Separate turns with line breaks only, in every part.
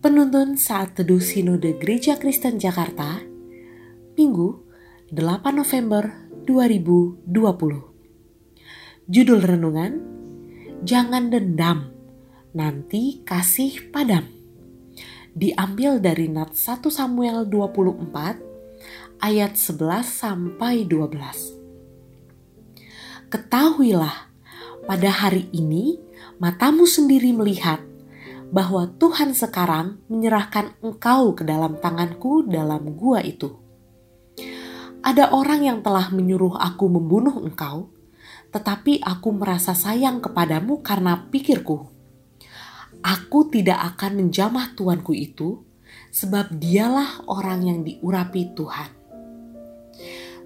Penuntun saat teduh Sinode Gereja Kristen Jakarta, Minggu 8 November 2020. Judul renungan, Jangan dendam, nanti kasih padam. Diambil dari Nat 1 Samuel 24 ayat 11 sampai 12. Ketahuilah, pada hari ini matamu sendiri melihat bahwa Tuhan sekarang menyerahkan engkau ke dalam tanganku dalam gua itu. Ada orang yang telah menyuruh aku membunuh engkau, tetapi aku merasa sayang kepadamu karena pikirku. Aku tidak akan menjamah tuanku itu, sebab dialah orang yang diurapi Tuhan.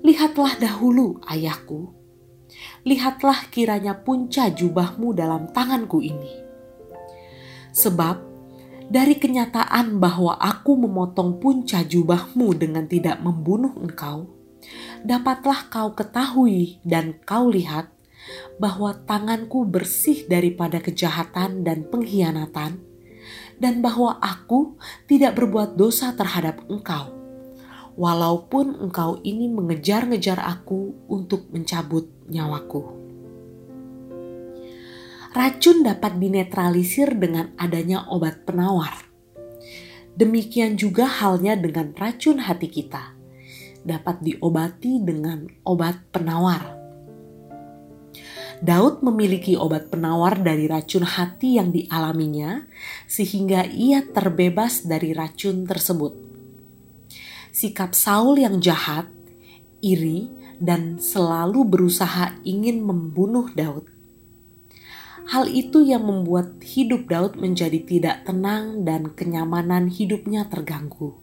Lihatlah dahulu, ayahku. Lihatlah kiranya punca jubahmu dalam tanganku ini Sebab dari kenyataan bahwa aku memotong punca jubahmu dengan tidak membunuh engkau, dapatlah kau ketahui dan kau lihat bahwa tanganku bersih daripada kejahatan dan pengkhianatan, dan bahwa aku tidak berbuat dosa terhadap engkau, walaupun engkau ini mengejar-ngejar aku untuk mencabut nyawaku. Racun dapat dinetralisir dengan adanya obat penawar. Demikian juga halnya dengan racun hati kita, dapat diobati dengan obat penawar. Daud memiliki obat penawar dari racun hati yang dialaminya, sehingga ia terbebas dari racun tersebut. Sikap Saul yang jahat, iri, dan selalu berusaha ingin membunuh Daud Hal itu yang membuat hidup Daud menjadi tidak tenang dan kenyamanan hidupnya terganggu.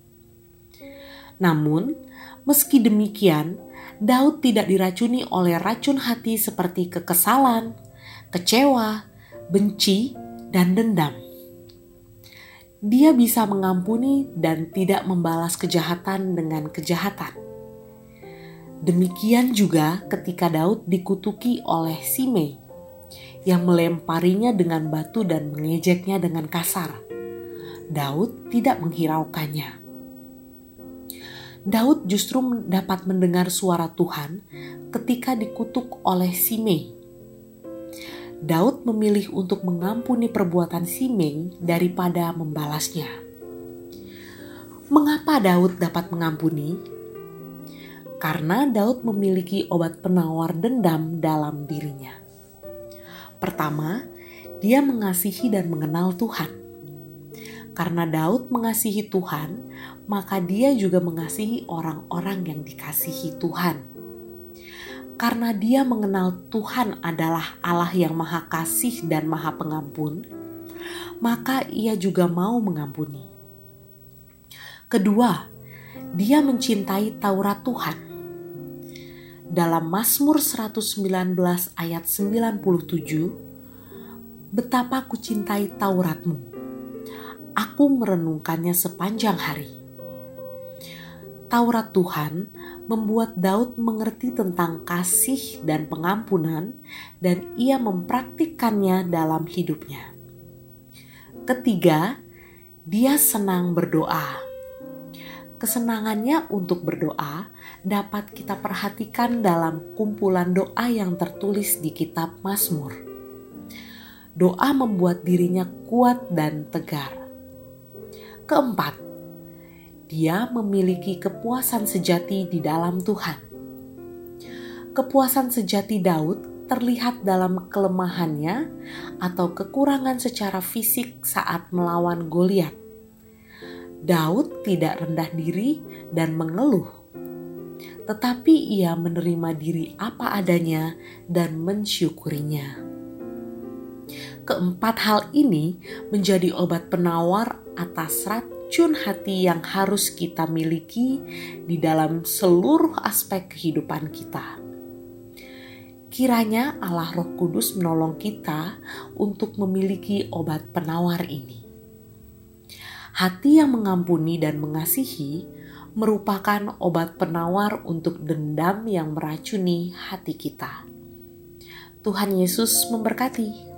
Namun, meski demikian, Daud tidak diracuni oleh racun hati seperti kekesalan, kecewa, benci, dan dendam. Dia bisa mengampuni dan tidak membalas kejahatan dengan kejahatan. Demikian juga ketika Daud dikutuki oleh Simei yang melemparinya dengan batu dan mengejeknya dengan kasar. Daud tidak menghiraukannya. Daud justru dapat mendengar suara Tuhan ketika dikutuk oleh Simei. Daud memilih untuk mengampuni perbuatan Simei daripada membalasnya. Mengapa Daud dapat mengampuni? Karena Daud memiliki obat penawar dendam dalam dirinya. Pertama, dia mengasihi dan mengenal Tuhan. Karena Daud mengasihi Tuhan, maka dia juga mengasihi orang-orang yang dikasihi Tuhan. Karena dia mengenal Tuhan adalah Allah yang Maha Kasih dan Maha Pengampun, maka ia juga mau mengampuni. Kedua, dia mencintai Taurat Tuhan dalam Mazmur 119 ayat 97, Betapa ku cintai Tauratmu, aku merenungkannya sepanjang hari. Taurat Tuhan membuat Daud mengerti tentang kasih dan pengampunan dan ia mempraktikkannya dalam hidupnya. Ketiga, dia senang berdoa kesenangannya untuk berdoa dapat kita perhatikan dalam kumpulan doa yang tertulis di kitab Mazmur. Doa membuat dirinya kuat dan tegar. Keempat, dia memiliki kepuasan sejati di dalam Tuhan. Kepuasan sejati Daud terlihat dalam kelemahannya atau kekurangan secara fisik saat melawan Goliat Daud tidak rendah diri dan mengeluh, tetapi ia menerima diri apa adanya dan mensyukurinya. Keempat hal ini menjadi obat penawar atas racun hati yang harus kita miliki di dalam seluruh aspek kehidupan kita. Kiranya Allah Roh Kudus menolong kita untuk memiliki obat penawar ini. Hati yang mengampuni dan mengasihi merupakan obat penawar untuk dendam yang meracuni hati kita. Tuhan Yesus memberkati.